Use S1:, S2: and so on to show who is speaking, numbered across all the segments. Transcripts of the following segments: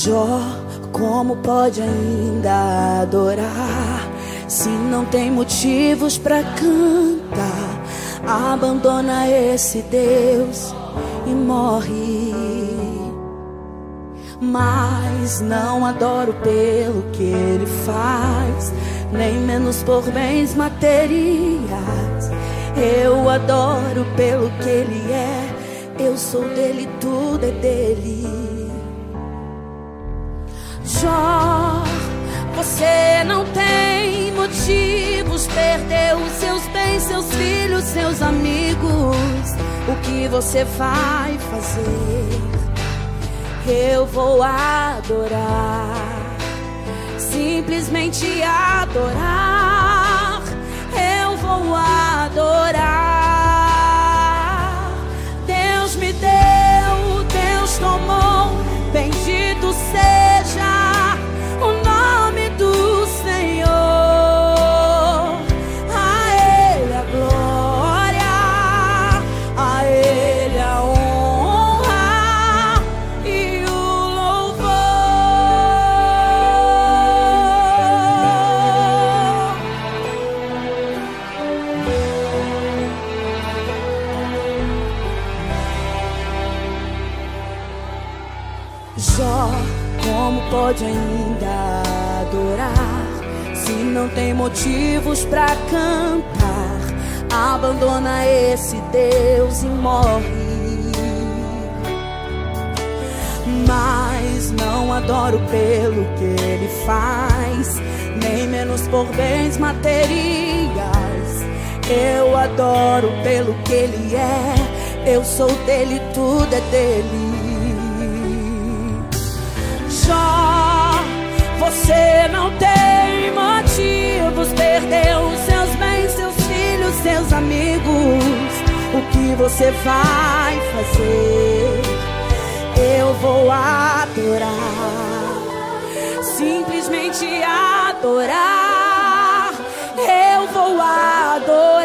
S1: Jó, como pode ainda adorar se não tem motivos para cantar? Abandona esse Deus e morre. Mas não adoro pelo que ele faz, nem menos por bens materiais. Eu adoro pelo que ele é, eu sou dele, tudo é dele. Você não tem motivos, perdeu seus bens, seus filhos, seus amigos. O que você vai fazer? Eu vou adorar, simplesmente adorar. Eu vou adorar. Deus me deu, Deus tomou, bendito seja. Pode ainda adorar se não tem motivos para cantar. Abandona esse Deus e morre. Mas não adoro pelo que ele faz, nem menos por bens materiais. Eu adoro pelo que ele é, eu sou dele, tudo é dele. Você não tem motivos. Perdeu seus bens, seus filhos, seus amigos. O que você vai fazer? Eu vou adorar. Simplesmente adorar. Eu vou adorar.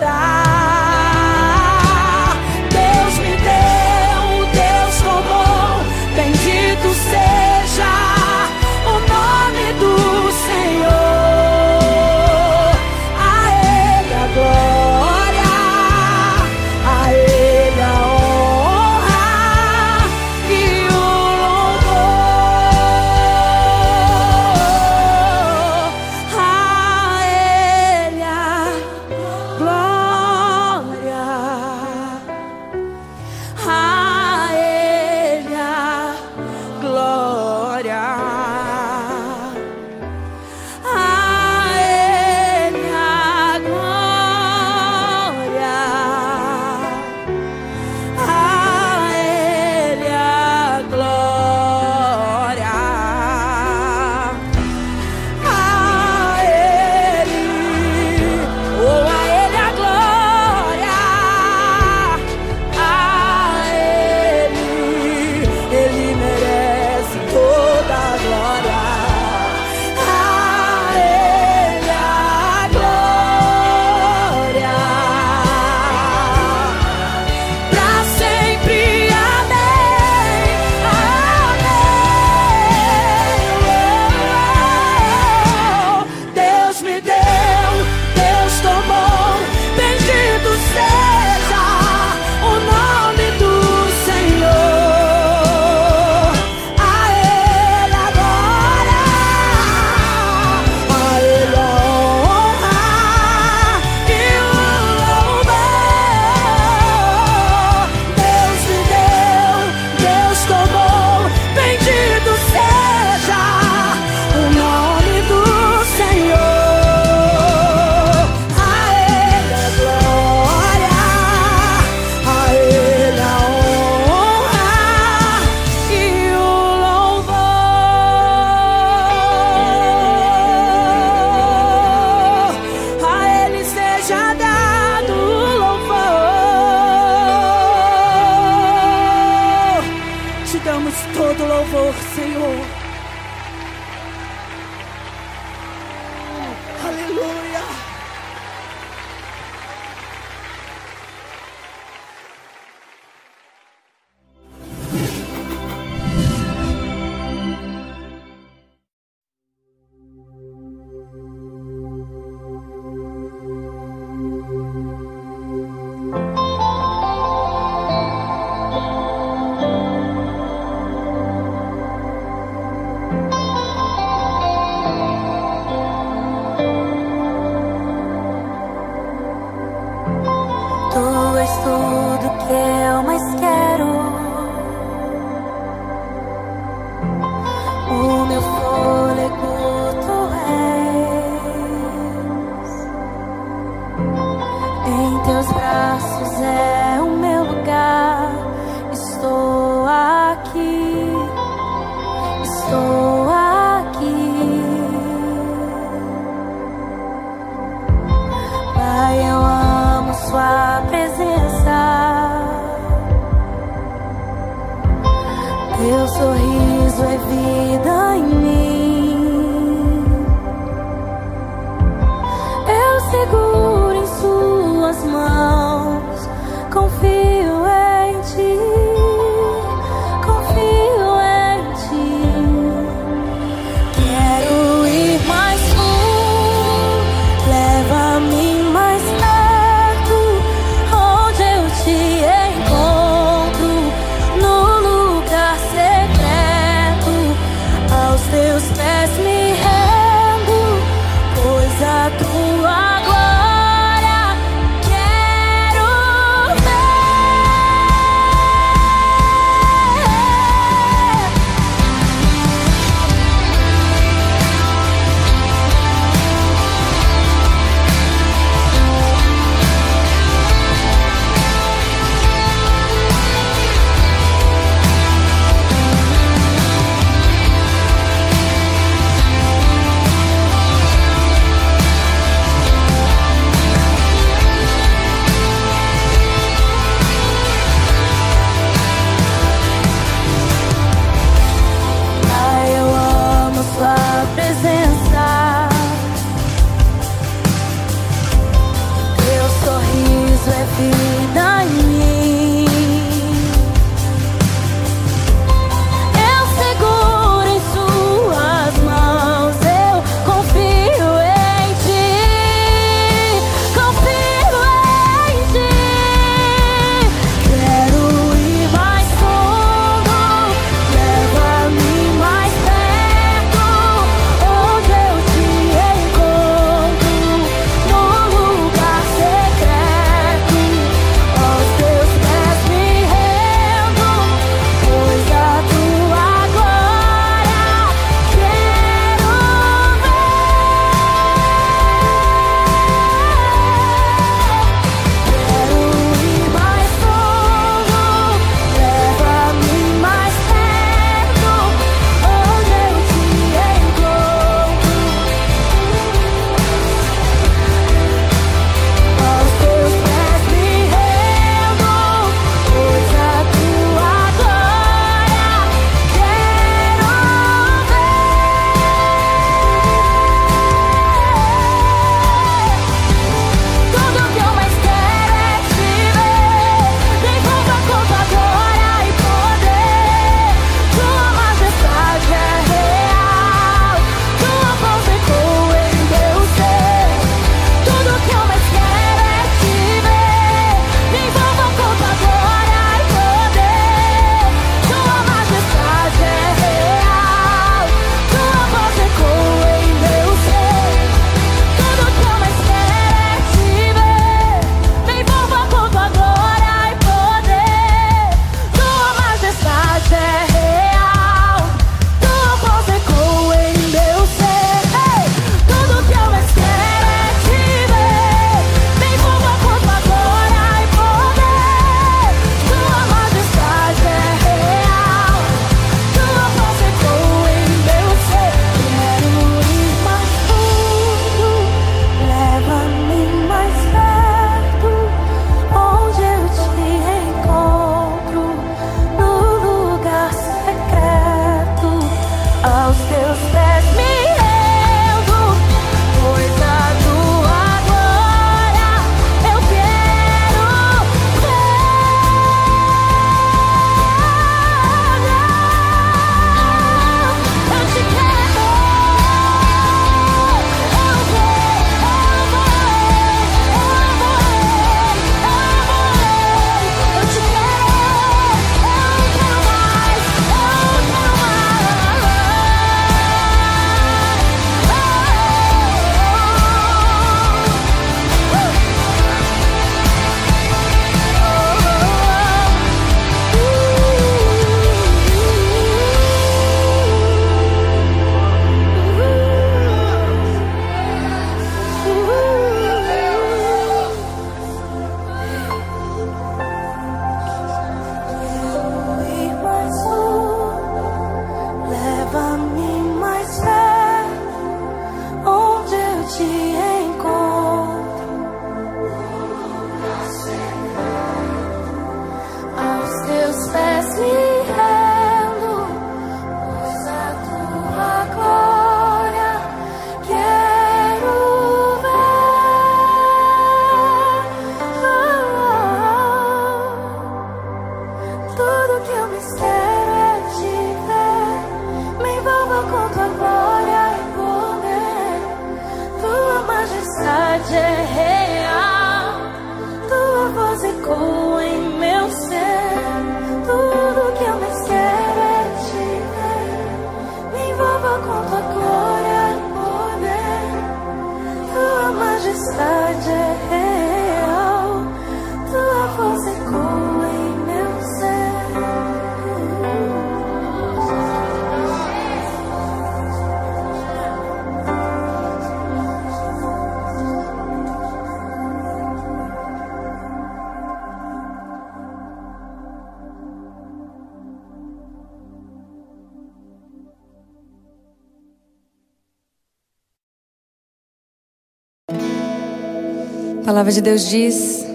S2: A palavra de Deus diz: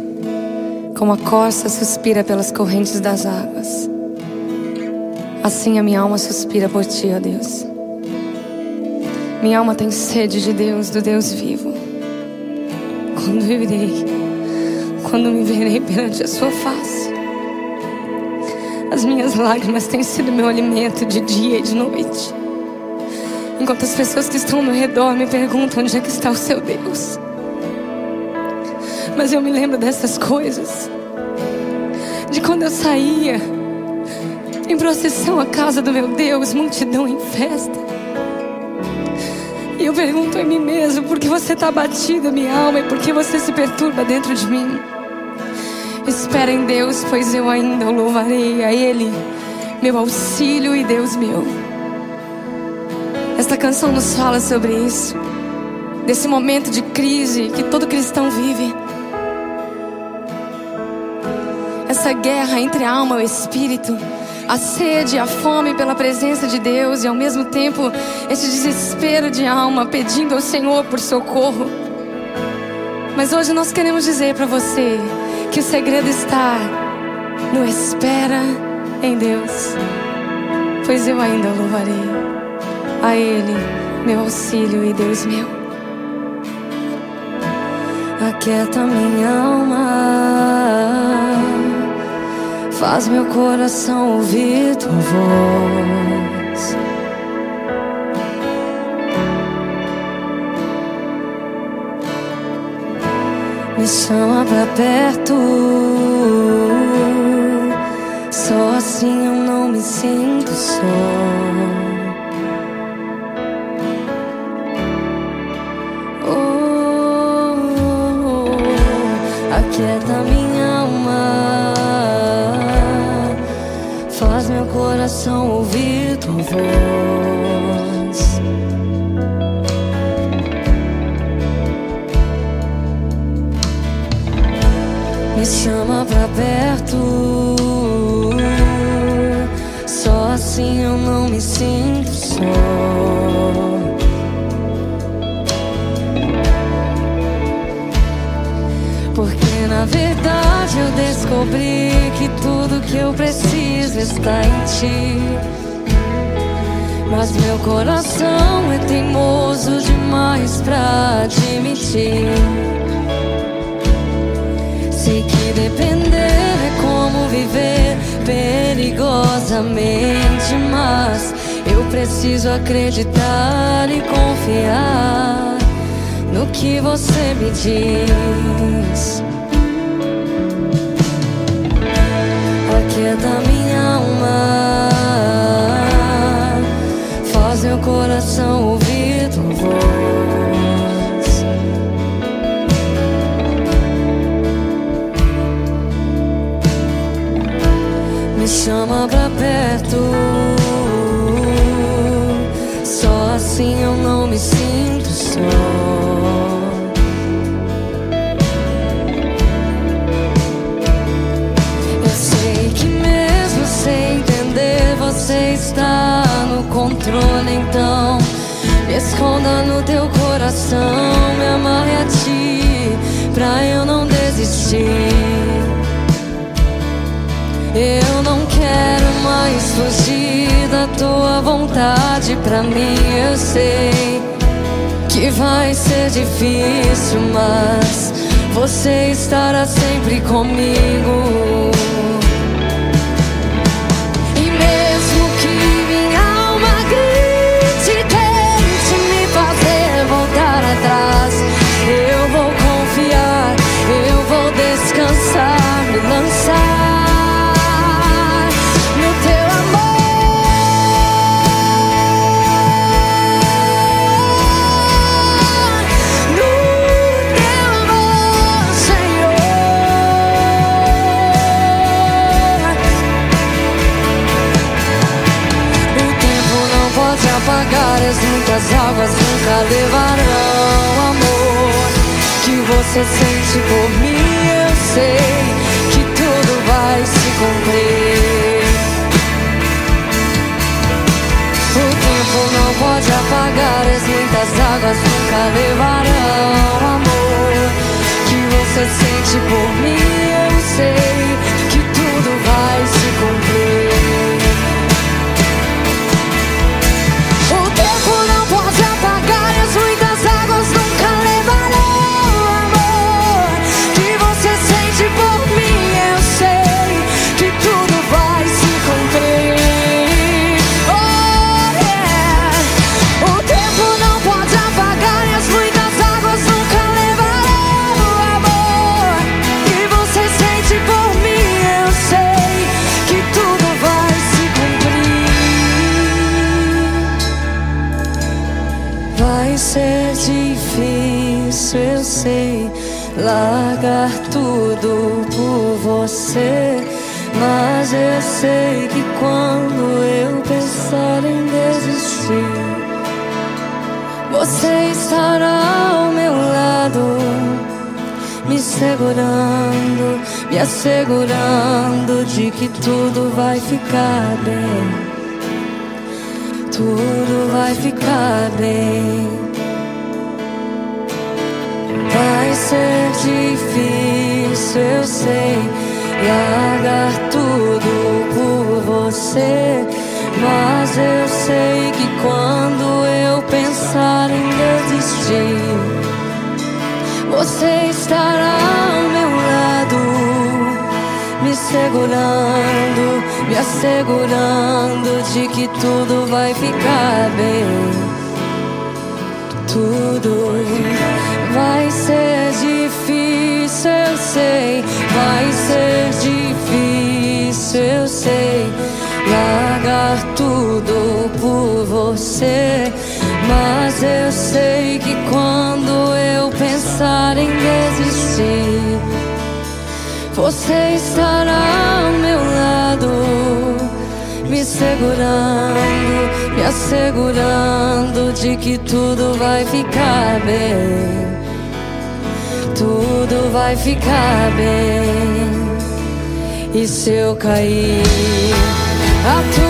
S2: como a corça suspira pelas correntes das águas, assim a minha alma suspira por ti, ó Deus. Minha alma tem sede de Deus, do Deus vivo. Quando irei, quando me verei perante a sua face. As minhas lágrimas têm sido meu alimento de dia e de noite. Enquanto as pessoas que estão ao meu redor me perguntam onde é que está o seu Deus. Mas eu me lembro dessas coisas. De quando eu saía em procissão à casa do meu Deus, multidão em festa. E eu pergunto a mim mesmo: por que você está batida, minha alma, e por que você se perturba dentro de mim? Espera em Deus, pois eu ainda o louvarei a Ele, meu auxílio e Deus meu. Esta canção nos fala sobre isso, desse momento de crise que todo cristão vive essa guerra entre a alma e o espírito, a sede, a fome pela presença de Deus e ao mesmo tempo esse desespero de alma pedindo ao Senhor por socorro. Mas hoje nós queremos dizer para você que o segredo está no espera em Deus, pois eu ainda louvarei a Ele, meu auxílio e Deus meu. Aquieta minha alma Faz meu coração ouvir tua voz. Me chama pra perto. Só assim eu não me sinto só. Oh, oh, coração ouvir tua voz. Me chama pra perto. Só assim eu não me sinto só. Porque na verdade eu descobri que tudo que eu preciso está em ti. Mas meu coração é teimoso demais pra admitir. Sei que depender é como viver perigosamente, mas eu preciso acreditar e confiar no que você me diz. Aquieta minha alma, faz meu coração ouvir tua voz. Me chama pra perto, só assim eu não me sinto só. Esconda no teu coração, me amarre a ti, pra eu não desistir. Eu não quero mais fugir da tua vontade pra mim. Eu sei que vai ser difícil, mas você estará sempre comigo. As águas nunca levarão amor que você sente por mim. Eu sei que tudo vai se cumprir. O tempo não pode apagar as muitas águas nunca levarão amor que você sente por mim, eu sei que tudo vai se cumprir. Me assegurando de que tudo vai ficar bem. Tudo vai ficar bem. Vai ser difícil, eu sei, largar tudo por você. Mas eu sei que quando eu pensar em desistir, você estará me segurando, me assegurando de que tudo vai ficar bem. Tudo vai ser difícil, eu sei. Vai ser difícil, eu sei. Largar tudo por você. Mas eu sei que quando eu pensar em desistir, você estará ao meu lado me segurando, me assegurando de que tudo vai ficar bem. Tudo vai ficar bem. E se eu cair, a tua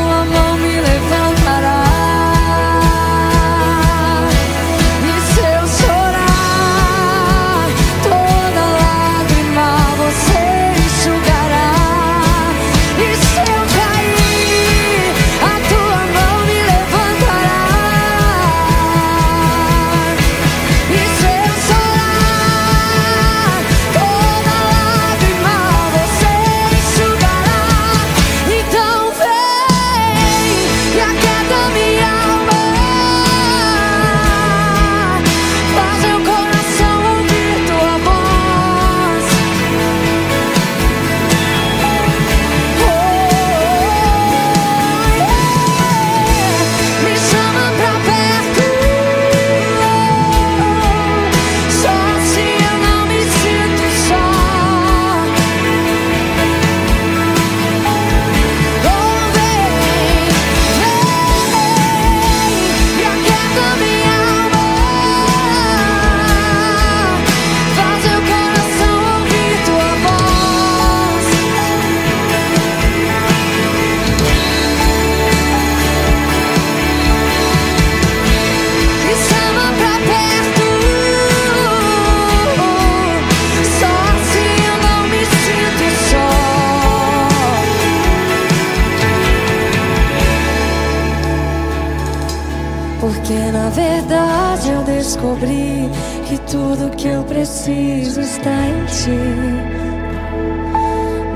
S2: na verdade eu descobri que tudo que eu preciso está em ti.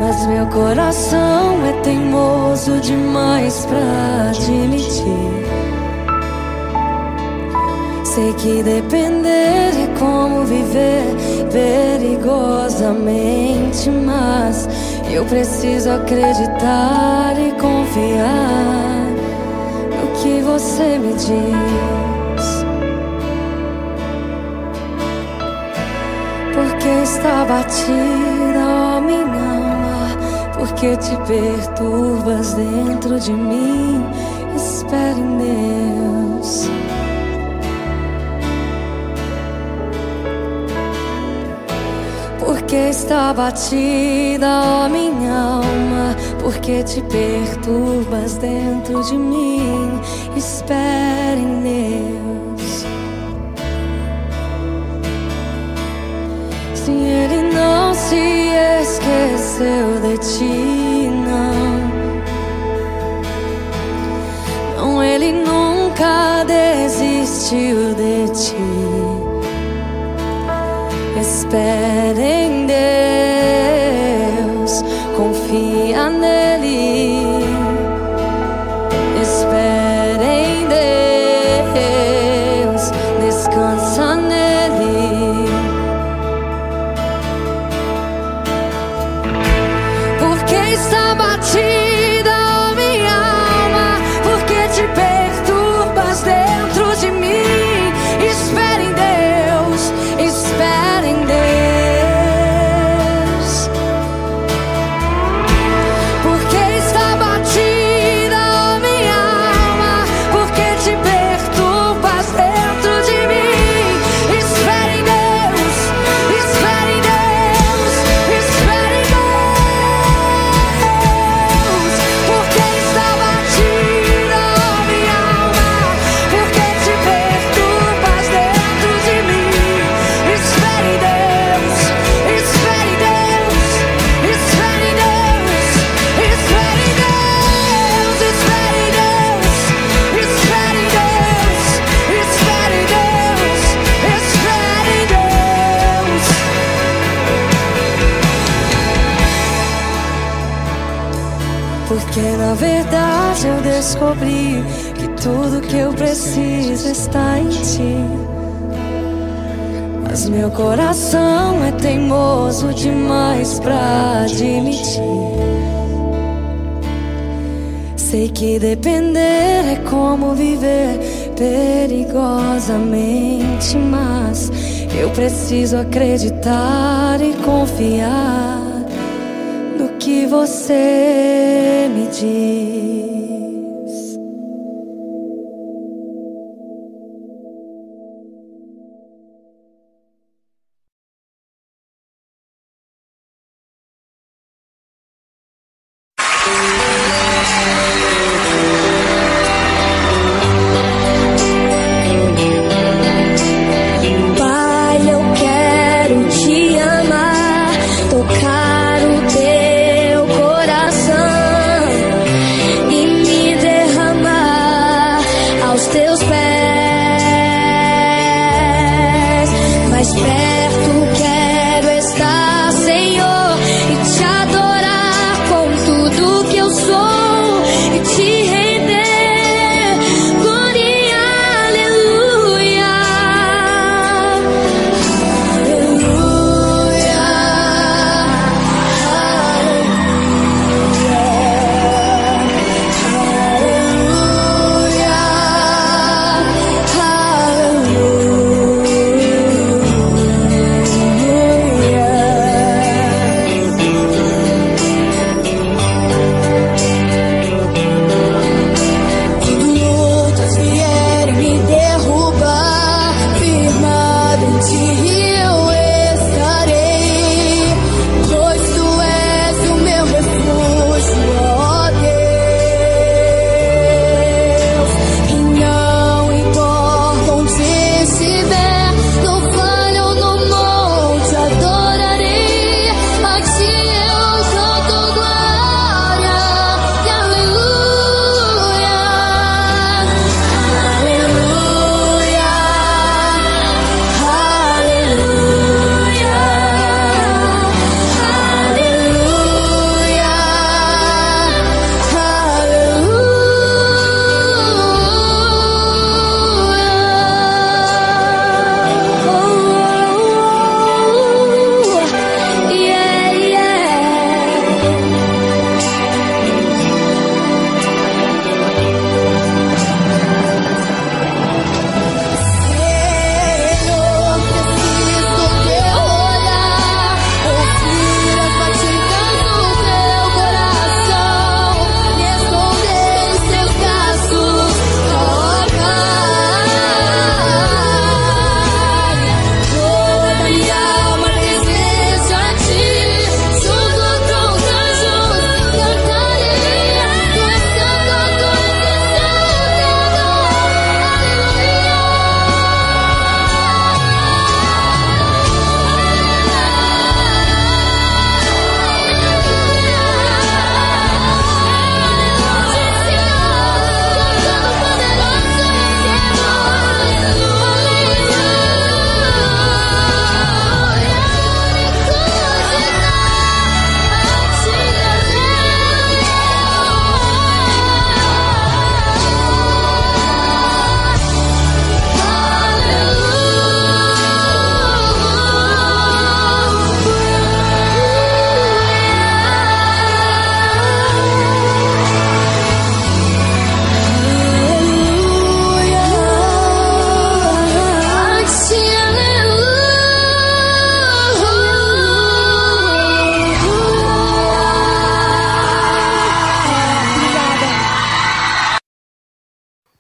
S2: Mas meu coração é teimoso demais pra admitir. Sei que depender é como viver perigosamente, mas eu preciso acreditar e confiar no que você me diz. Porque está batida, ó minha alma, porque te perturbas dentro de mim. Espere em Deus. Porque está batida, ó minha alma, porque te perturbas dentro de mim. Espere em Deus. esqueceu de ti, não. Não, ele nunca desistiu de ti. Espera. descobri que tudo que eu preciso está em ti. Mas meu coração é teimoso demais pra admitir. Sei que depender é como viver perigosamente, mas eu preciso acreditar e confiar no que você me diz.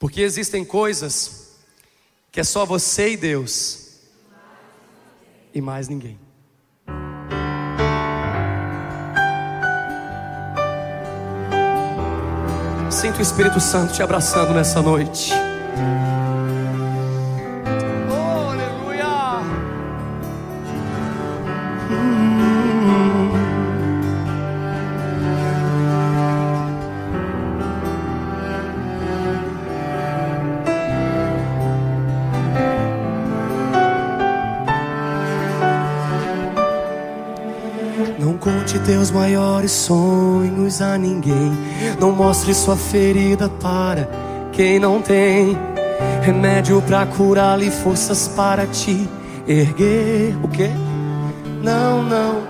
S3: Porque existem coisas que é só você e Deus e mais ninguém. Sinto o Espírito Santo te abraçando nessa noite. Teus maiores sonhos a ninguém. Não mostre sua ferida para quem não tem remédio para curá-la e forças para te erguer. O quê? Não, não.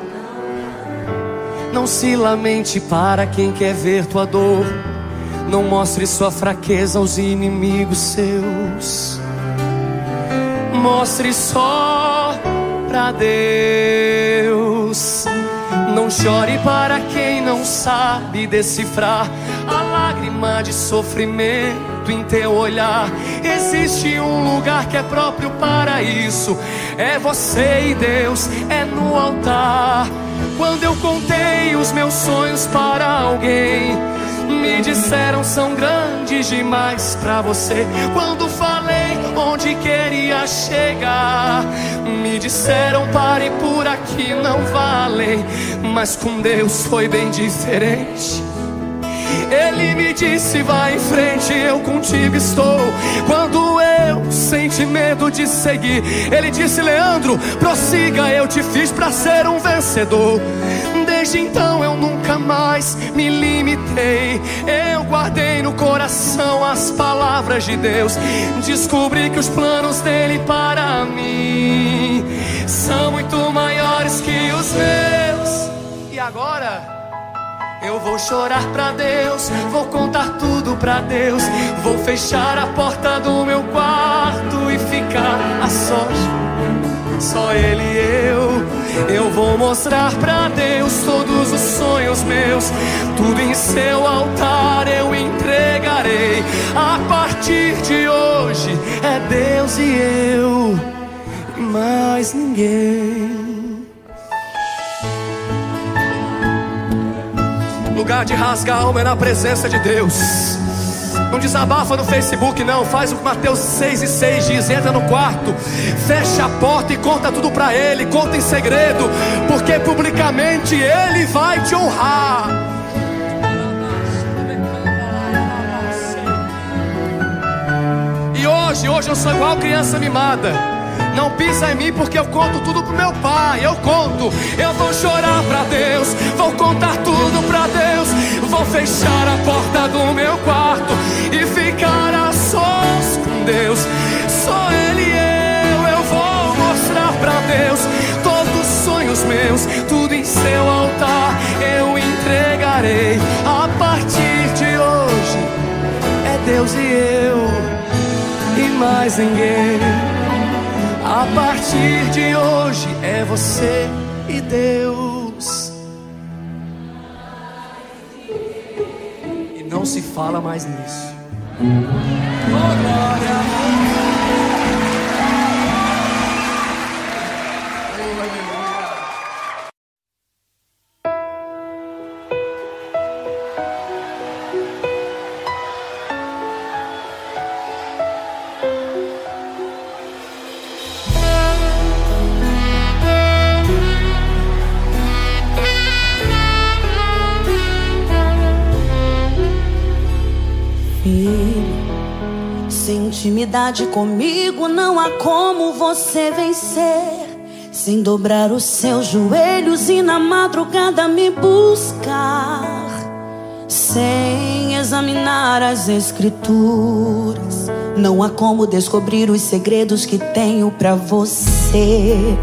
S3: Não se lamente para quem quer ver tua dor. Não mostre sua fraqueza aos inimigos seus. Mostre só para Deus não chore para quem não sabe decifrar a lágrima de sofrimento em teu olhar. Existe um lugar que é próprio para isso. É você e Deus, é no altar. Quando eu contei os meus sonhos para alguém, me disseram são grandes demais para você. Quando falei onde queria chegar, me disseram pare por aqui, não vale. Mas com Deus foi bem diferente. Ele me disse: vai em frente, eu contigo estou. Quando eu senti medo de seguir, ele disse: Leandro, prossiga, eu te fiz para ser um vencedor. Desde então eu nunca mais me limitei. Eu guardei no coração as palavras de Deus. Descobri que os planos dele para mim são muito maiores que os meus. E agora? Eu vou chorar pra Deus, vou contar tudo pra Deus. Vou fechar a porta do meu quarto e ficar a sós. Só Ele e eu. Eu vou mostrar pra Deus todos os sonhos meus. Tudo em seu altar eu entregarei. A partir de hoje é Deus e eu, e mais ninguém. Lugar de rasgar alma é na presença de Deus. Não desabafa no Facebook, não. Faz o que Mateus 6 e 6 diz: entra no quarto, fecha a porta e conta tudo para Ele. Conta em segredo, porque publicamente Ele vai te honrar. E hoje, hoje eu sou igual criança mimada. Não pisa em mim porque eu conto tudo pro meu pai. Eu conto, eu vou chorar pra Deus, vou contar tudo pra Deus. Vou fechar a porta do meu quarto e ficar a sós com Deus. Só Ele e eu, eu vou mostrar pra Deus todos os sonhos meus, tudo em seu altar eu entregarei. A partir de hoje é Deus e eu e mais ninguém. A partir de hoje é você e Deus. E não se fala mais nisso. Oh, glória.
S1: Intimidade comigo não há como você vencer. Sem dobrar os seus joelhos e na madrugada me buscar. Sem examinar as escrituras, não há como descobrir os segredos que tenho para você.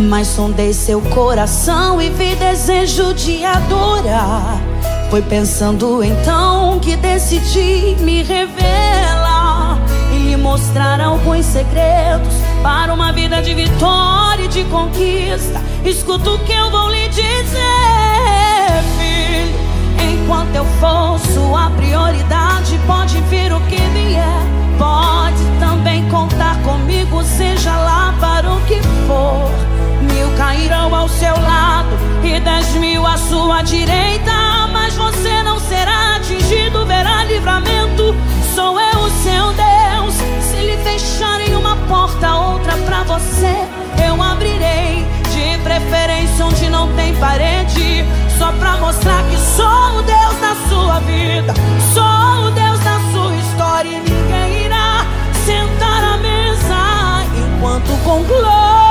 S1: Mas sondei seu coração e vi desejo de adorar. Foi pensando então que decidi me revelar mostrar alguns segredos para uma vida de vitória e de conquista. Escuta o que eu vou lhe dizer, filho. Enquanto eu for sua prioridade, pode vir o que vier. Pode também contar comigo, seja lá para o que for. Mil cairão ao seu lado e dez mil à sua direita, mas você não será atingido, verá livramento. Sou eu o seu Deus. Onde não tem parede, só pra mostrar que sou o Deus da sua vida, sou o Deus da sua história e ninguém irá sentar à mesa enquanto com glória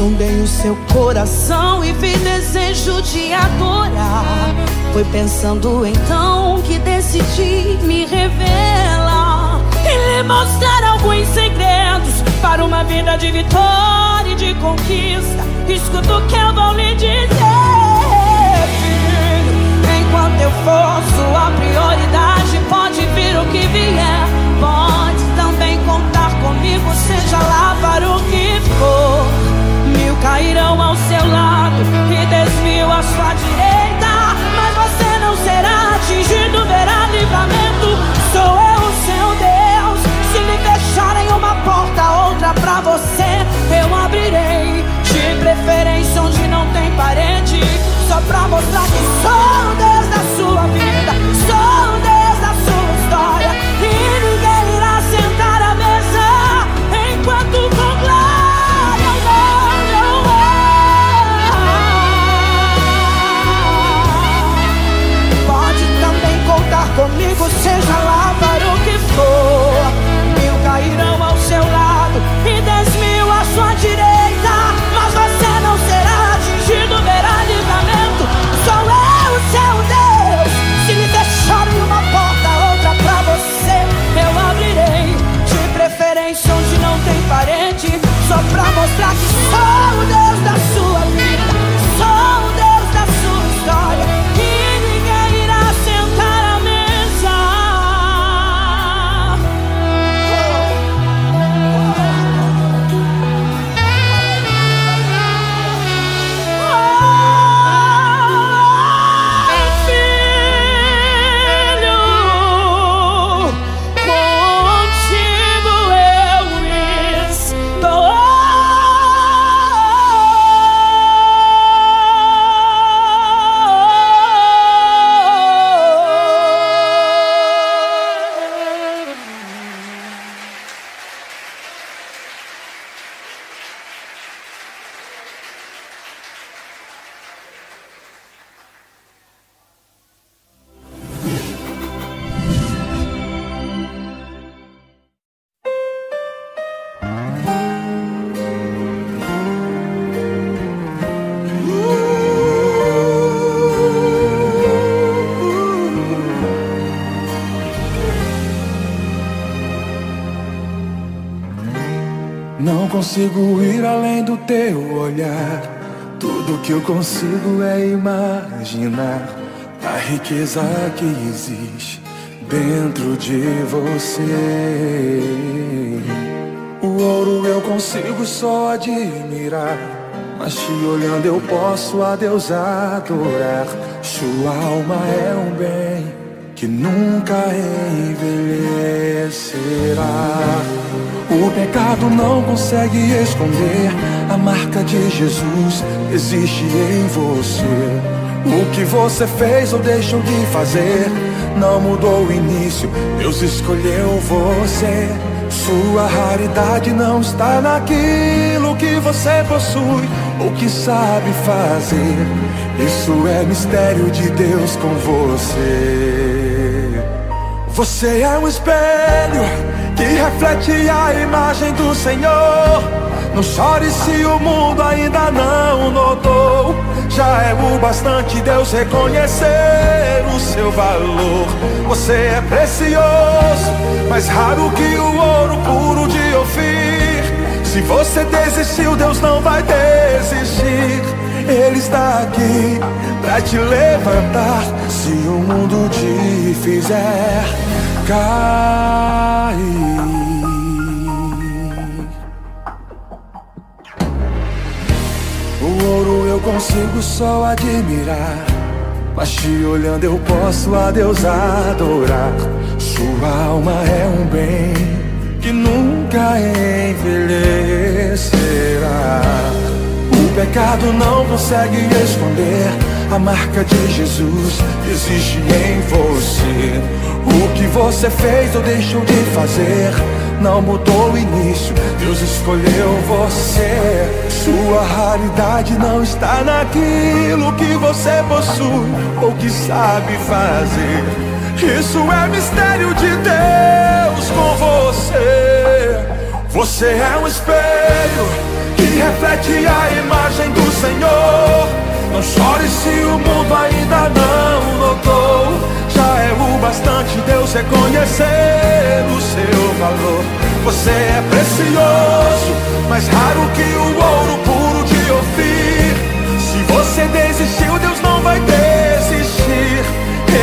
S1: sondei o seu coração e vi desejo de adorar. Foi pensando então que decidi me revelar e lhe mostrar alguns segredos para uma vida de vitória e de conquista. Escuta o que eu vou lhe dizer, filho. Enquanto eu for sua prioridade, pode vir o que vier. Pode também contar comigo, seja lá para o que for. Cairão ao seu lado e dez mil à sua direita. Mas você não será atingido, verá livramento. Sou eu o seu Deus. Se lhe fecharem uma porta, outra pra você, eu abrirei. De preferência onde não tem parede. Só pra mostrar que sou o Deus da sua vida. Comigo, seja lá para o que for.
S4: Olhar. Tudo que eu consigo é imaginar a riqueza que existe dentro de você. O ouro eu consigo só admirar. Mas te olhando eu posso a Deus adorar. Sua alma é um bem que nunca envelhecerá. O pecado não consegue esconder a marca de Jesus existe em você. O que você fez ou deixou de fazer não mudou o início. Deus escolheu você. Sua raridade não está naquilo que você possui ou que sabe fazer. Isso é mistério de Deus com você. Você é um espelho que reflete a imagem do Senhor. Não chore se o mundo ainda não notou. Já é o bastante Deus reconhecer o seu valor. Você é precioso, mais raro que o ouro puro de Ofir. Se você desistiu, Deus não vai desistir. Ele está aqui pra te levantar. Se o mundo te fizer cair. O ouro eu consigo só admirar. Mas te olhando eu posso a Deus adorar. Sua alma é um bem que nunca envelhecerá. O pecado não consegue esconder a marca de Jesus existe em você. O que você fez ou deixou de fazer não mudou o início. Deus escolheu você. Sua raridade não está naquilo que você possui ou que sabe fazer. Isso é mistério de Deus com você. Você é um espelho que reflete a imagem do Senhor. Não chore se o mundo ainda não notou. É o bastante Deus reconhecer o seu valor. Você é precioso, mais raro que o ouro puro de ouvir. Se você desistiu, Deus não vai desistir.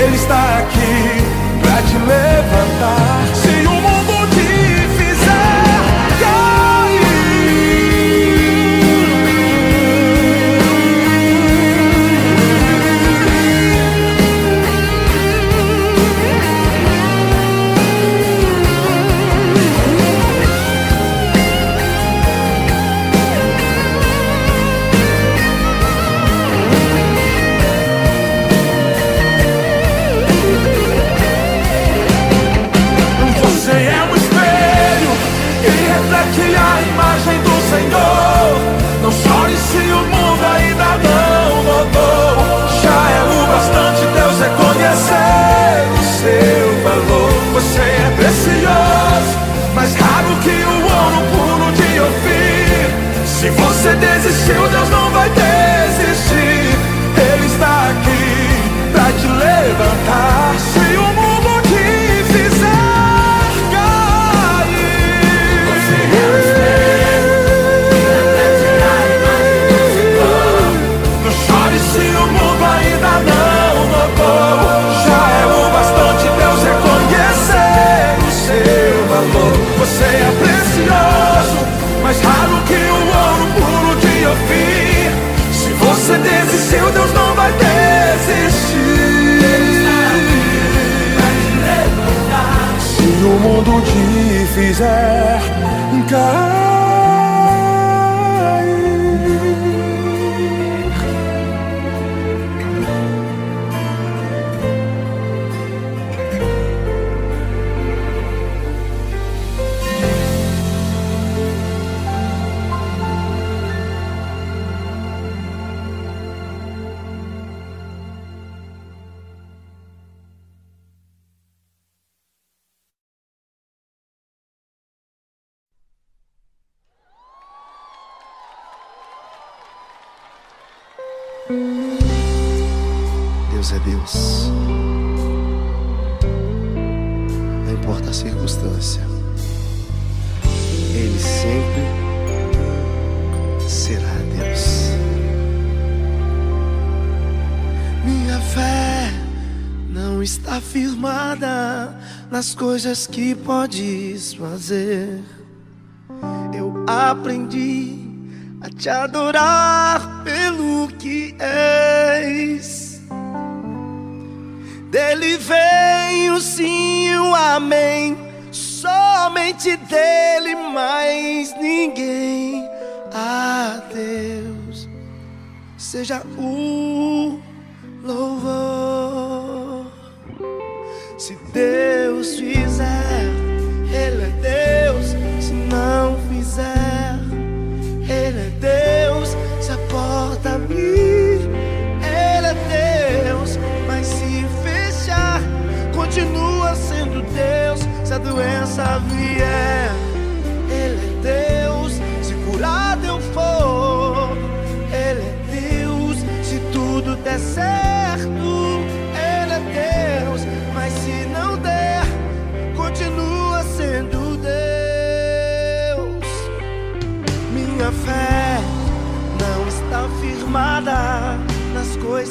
S4: Ele está aqui pra te levantar.
S5: Coisas que podes fazer. Eu aprendi a te adorar pelo que és. Dele vem o sim o amém. Somente dele, mais ninguém. A Deus seja o louvor. Se Deus fizer,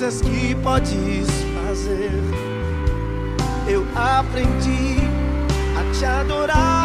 S5: coisas que podes fazer. Eu aprendi
S6: a
S5: te adorar.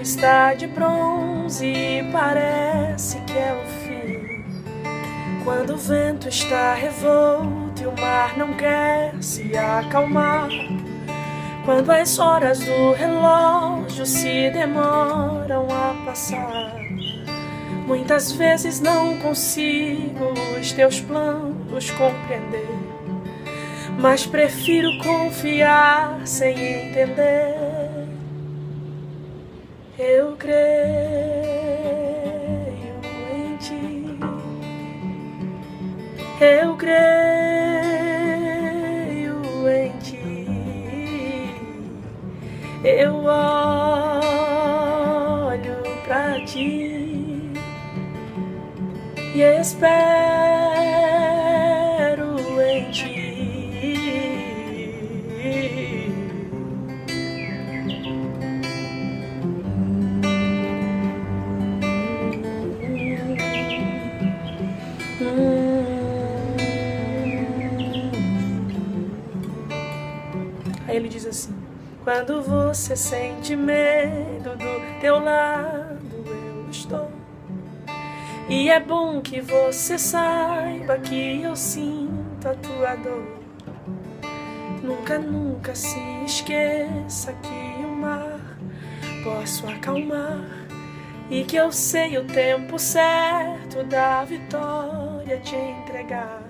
S5: Está de bronze e parece que é o fim. Quando o vento está revolto e o mar não quer se acalmar. Quando as horas do relógio se demoram a passar. Muitas vezes não consigo os teus planos compreender, mas prefiro confiar sem entender. Eu creio em ti, eu creio em ti, eu olho pra ti e espero assim: Quando você sente medo do teu lado, eu estou. E é bom que você saiba que eu sinto a tua dor. Nunca, nunca se esqueça que o mar
S1: posso acalmar e que eu sei o tempo certo da vitória te entregar.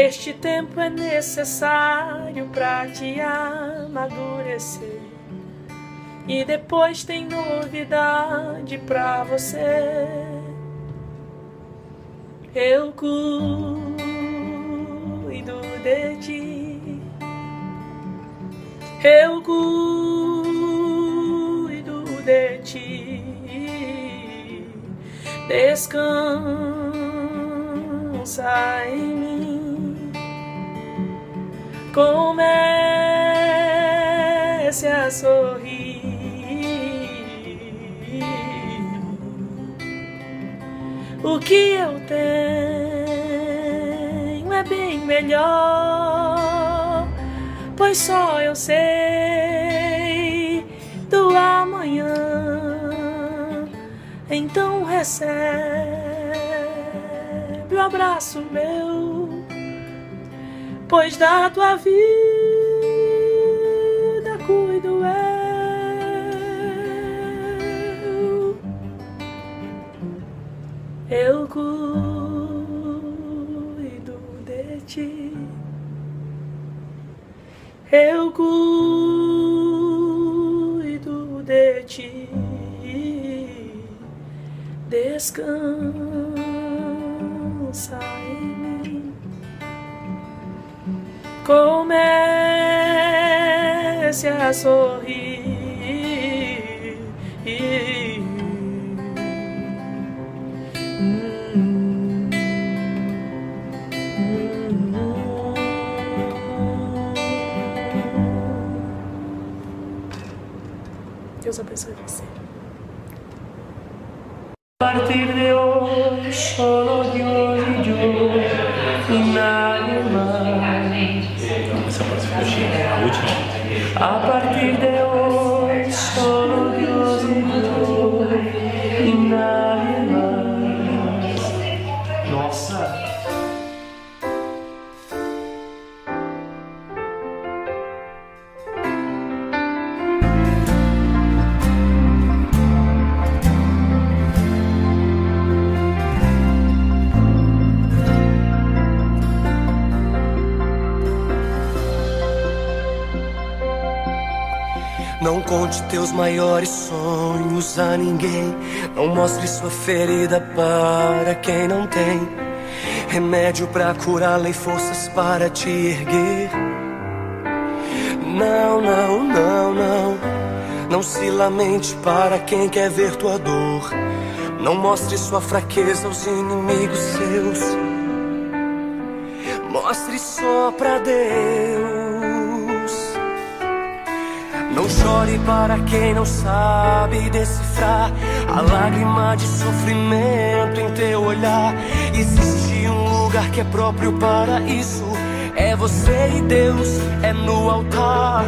S1: Este tempo é necessário para te amadurecer. E depois tem novidade pra você. Eu cuido de ti. Eu cuido de ti. Descansa em mim. Comece a sorrir. O que eu tenho é bem melhor, pois só eu sei do amanhã. Então recebe o abraço meu, pois da tua vida cuido eu. Eu cuido de ti. Eu cuido de ti. Descansa Comece a sorrir.
S3: Maiores sonhos a ninguém. Não mostre sua ferida para quem não tem. Remédio pra curá-la e forças para te erguer. Não, não, não, não. Não se lamente para quem quer ver tua dor. Não mostre sua fraqueza aos inimigos seus. Mostre só pra Deus. Não chore para quem não sabe decifrar a lágrima de sofrimento em teu olhar. Existe um lugar que é próprio para isso. É você e Deus, é no altar.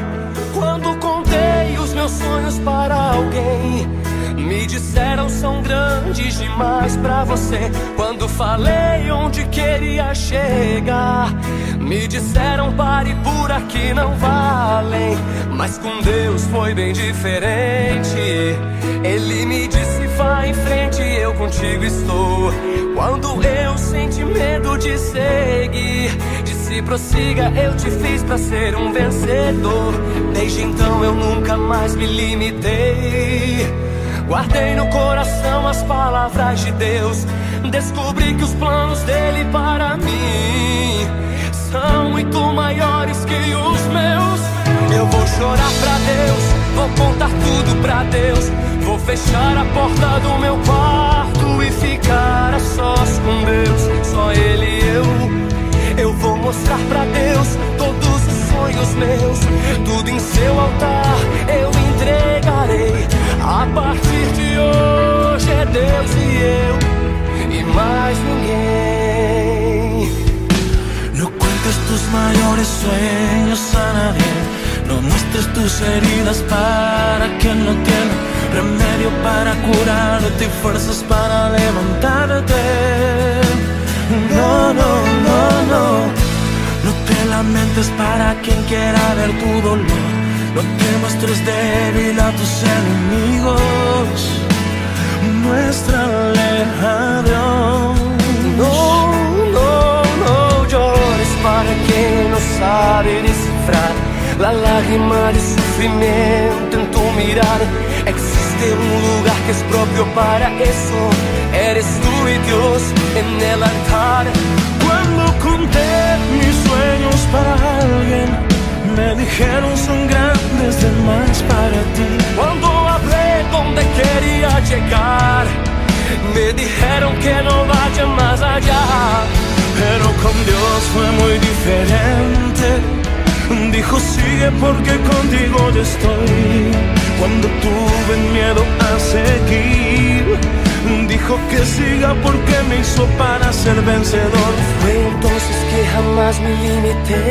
S3: Quando contei os meus sonhos para alguém, me disseram são grandes demais para você. Quando falei onde queria chegar, me disseram pare por aqui não valem. Mas com Deus foi bem diferente. Ele me disse vá em frente, eu contigo estou. Quando eu senti medo de seguir, disse prossiga, eu te fiz pra ser um vencedor. Desde então eu nunca mais me limitei. Guardei no coração as palavras de Deus. Descobri que os planos dele para mim são muito maiores que os meus. Eu vou chorar pra Deus, vou contar tudo pra Deus. Vou fechar a porta do meu quarto e ficar a sós com Deus. Só Ele e eu. Eu vou mostrar pra Deus todos os sonhos meus. Tudo em seu altar eu entregarei. A partir de hoje é Deus e eu e mais ninguém.
S7: Cuentes tus mayores sueños a nadie. No muestres tus heridas para quien no tiene remedio para curarte y fuerzas para levantarte. No, no, no, no. No te lamentes para quien quiera ver tu dolor. No te muestres débil a tus enemigos. Muéstrale a Dios.
S3: No, descifrar la lágrima de sufrimiento en tu mirar. Existe un lugar que es propio para eso. Eres tú y Dios en el altar.
S7: Cuando conté mis sueños para alguien, me dijeron son grandes de más para ti.
S3: Cuando hablé donde quería llegar, me dijeron que no vaya más allá.
S7: Pero con Dios fue muy diferente. Dijo sigue porque contigo yo estoy. Cuando tuve miedo a seguir, dijo que siga porque me hizo para ser vencedor.
S3: Fue entonces que jamás me limité.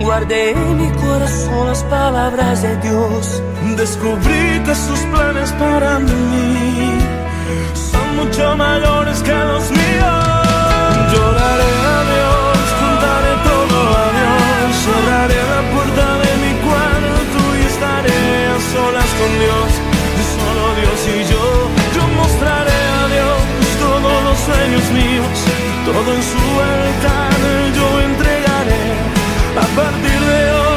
S3: Guardé en mi corazón las palabras de Dios.
S7: Descubrí que sus planes para mí son mucho mayores que los míos. Lloraré a Dios, contaré todo a Dios. Cerraré la puerta de mi cuarto y estaré a solas con Dios. Solo Dios y yo. Yo mostraré a Dios todos los sueños míos. Todo en su altar yo entregaré. A partir de hoy,